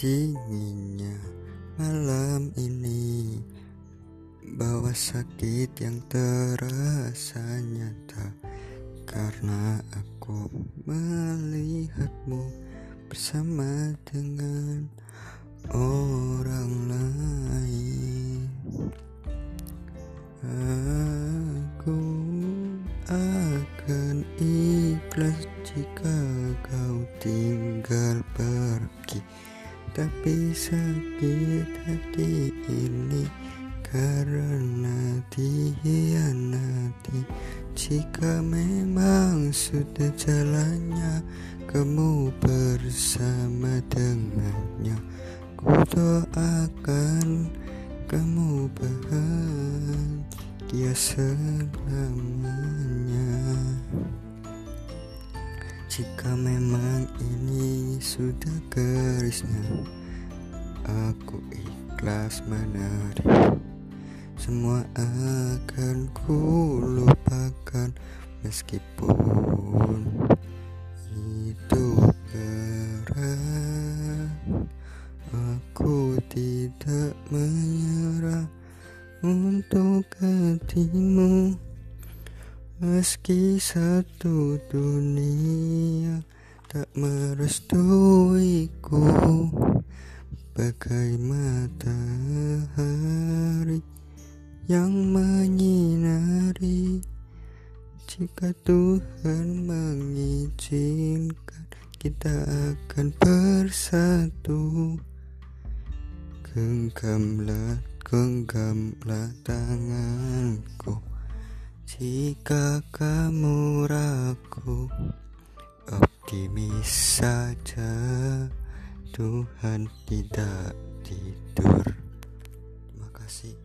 dinginnya malam ini Bawa sakit yang terasa nyata. Karena aku melihatmu bersama dengan orang lain. Aku akan ikhlas jika kau tinggal pergi Tapi sakit hati ini karena dihianati. Jika memang sudah jalannya Kamu bersama dengannya. Ku doakan kamu bahagia selamanya Jika memang ini sudah garisnya Aku ikhlas menerima. Semua akan ku lupakan meskipun itu berat. Aku tidak menyerah untuk hatimu Meski satu dunia tak merestuiku Bagai matahari yang menyinari Jika Tuhan mengizinkan kita akan bersatu. Genggamlah, genggamlah tanganku Jika kamu ragu Optimis saja Tuhan tidak tidur. Terima kasih